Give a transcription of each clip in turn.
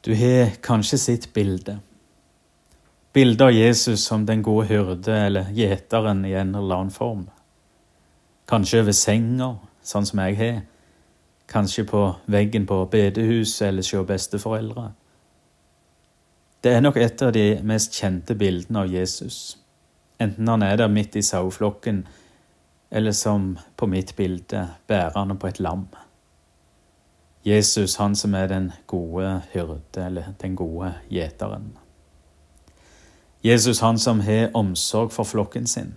Du har kanskje sett bildet. Bildet av Jesus som den gode hyrde eller gjeteren i en eller annen form. Kanskje over senga, sånn som jeg har. Kanskje på veggen på bedehuset eller hos besteforeldre. Det er nok et av de mest kjente bildene av Jesus, enten han er der midt i saueflokken, eller som på mitt bilde, bærende på et lam. Jesus, han som er den gode hyrde, eller den gode gjeteren. Jesus, han som har omsorg for flokken sin,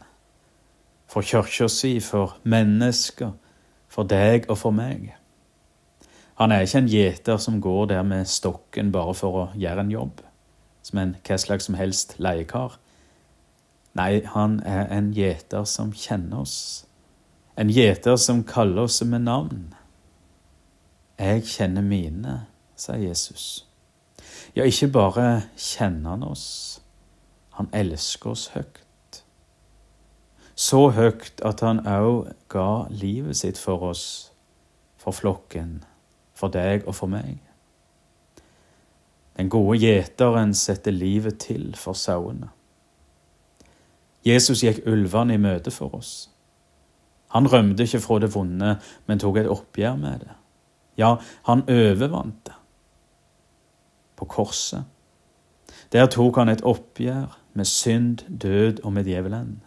for kirka si, for mennesker, for deg og for meg. Han er ikke en gjeter som går der med stokken bare for å gjøre en jobb, som en hva slags som helst leiekar. Nei, han er en gjeter som kjenner oss, en gjeter som kaller oss med navn. Jeg kjenner mine, sa Jesus. Ja, ikke bare kjenner han oss, han elsker oss høyt. Så høyt at han òg ga livet sitt for oss, for flokken, for deg og for meg. Den gode gjeteren setter livet til for sauene. Jesus gikk ulvene i møte for oss. Han rømte ikke fra det vonde, men tok et oppgjør med det. Ja, han overvant det på korset. Der tok han et oppgjør med synd, død og med djevelen.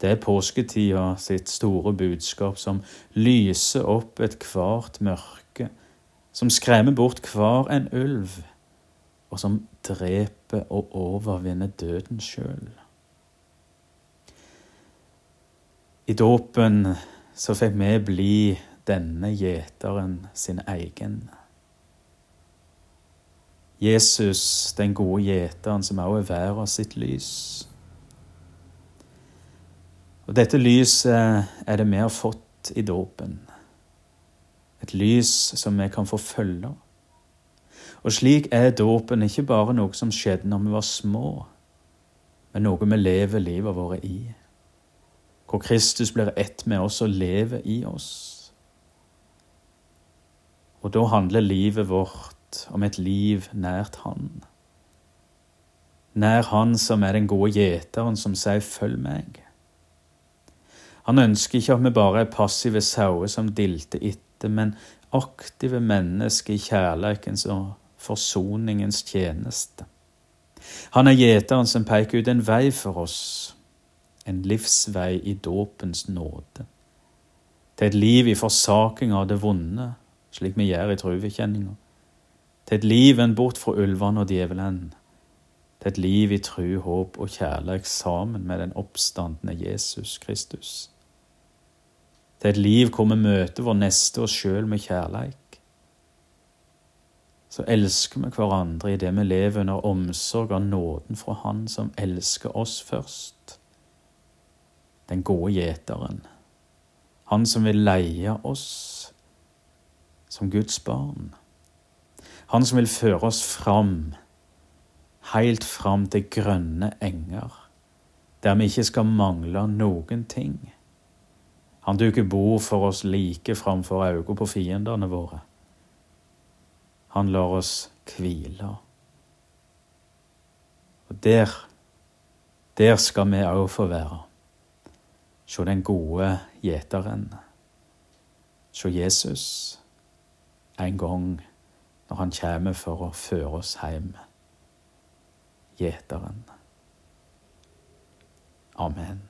Det er påsketida sitt store budskap som lyser opp ethvert mørke, som skremmer bort hver en ulv, og som dreper og overvinner døden sjøl. I dåpen så fikk vi bli denne gjeteren sin egen. Jesus, den gode gjeteren, som også er verden sitt lys. Og Dette lyset er det vi har fått i dåpen. Et lys som vi kan få følge. Og slik er dåpen ikke bare noe som skjedde når vi var små, men noe vi lever livet vårt i. Hvor Kristus blir ett med oss og lever i oss. Og da handler livet vårt om et liv nært Han. Nær Han som er den gode gjeteren som sier 'følg meg'. Han ønsker ikke at vi bare er passive sauer som dilter etter, men aktive mennesker i kjærlighetens og forsoningens tjeneste. Han er gjeteren som peker ut en vei for oss, en livsvei i dåpens nåde, til et liv i forsaking av det vonde, slik vi gjør i truvekjenninga. Til et liv enn bort fra ulvene og djevelen. Til et liv i tru, håp og kjærlighet sammen med den oppstandende Jesus Kristus. Til et liv hvor vi møter vår neste oss sjøl med kjærleik. Så elsker vi hverandre i det vi lever under omsorg av nåden fra Han som elsker oss først. Den gode gjeteren. Han som vil leie oss som Guds barn. Han som vil føre oss fram, helt fram til grønne enger, der vi ikke skal mangle noen ting. Han duker bord for oss like framfor øynene på fiendene våre. Han lar oss hvile. Og der, der skal vi òg få være. Se den gode gjeteren. Se Jesus en gang når han kommer for å føre oss hjem. Gjeteren. Amen.